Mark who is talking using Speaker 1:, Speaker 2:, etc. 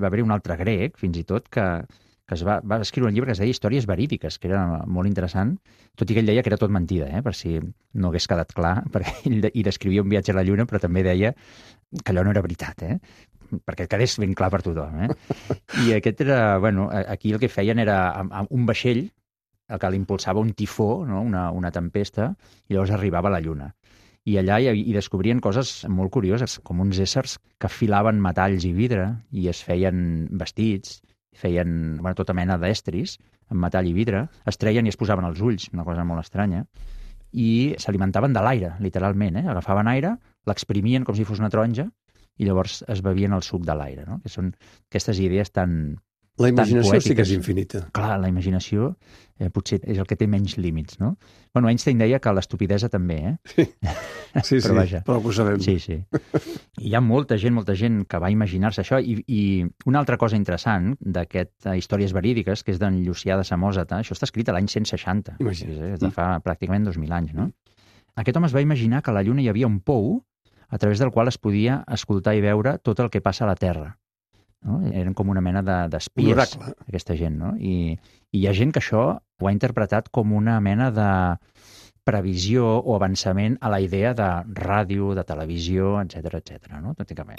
Speaker 1: va haver un altre grec, fins i tot, que, que es va, va escriure un llibre que es deia Històries verídiques, que era molt interessant, tot i que ell deia que era tot mentida, eh, per si no hagués quedat clar, perquè ell hi descrivia un viatge a la Lluna, però també deia que allò no era veritat, eh? perquè quedés ben clar per tothom. Eh? I aquest era, bueno, aquí el que feien era amb, amb un vaixell el que l'impulsava un tifó, no? una, una tempesta, i llavors arribava a la Lluna. I allà hi, hi descobrien coses molt curioses, com uns éssers que filaven metalls i vidre i es feien vestits, feien bueno, tota mena d'estris amb metall i vidre, es treien i es posaven els ulls, una cosa molt estranya, i s'alimentaven de l'aire, literalment. Eh? Agafaven aire, l'exprimien com si fos una taronja i llavors es bevien el suc de l'aire, no? que són aquestes idees tan,
Speaker 2: la imaginació
Speaker 1: poètiques.
Speaker 2: sí que és infinita.
Speaker 1: Clar, la imaginació eh, potser és el que té menys límits, no? Bueno, Einstein deia que l'estupidesa també, eh?
Speaker 2: Sí, sí,
Speaker 1: Però
Speaker 2: sí
Speaker 1: vaja.
Speaker 2: però ho sabem.
Speaker 1: Sí, sí. I hi ha molta gent, molta gent que va imaginar-se això. I, I una altra cosa interessant d'aquest eh, Històries verídiques, que és d'en Llucià de Samòsata, això està escrit a l'any 160.
Speaker 2: Imagina't.
Speaker 1: És de fa pràcticament 2.000 anys, no? Aquest home es va imaginar que a la Lluna hi havia un pou a través del qual es podia escoltar i veure tot el que passa a la Terra. No? Eren com una mena de- d'espies,
Speaker 2: oracle.
Speaker 1: aquesta gent, no? I, I hi ha gent que això ho ha interpretat com una mena de previsió o avançament a la idea de ràdio, de televisió, etc etc. no? Tòticament.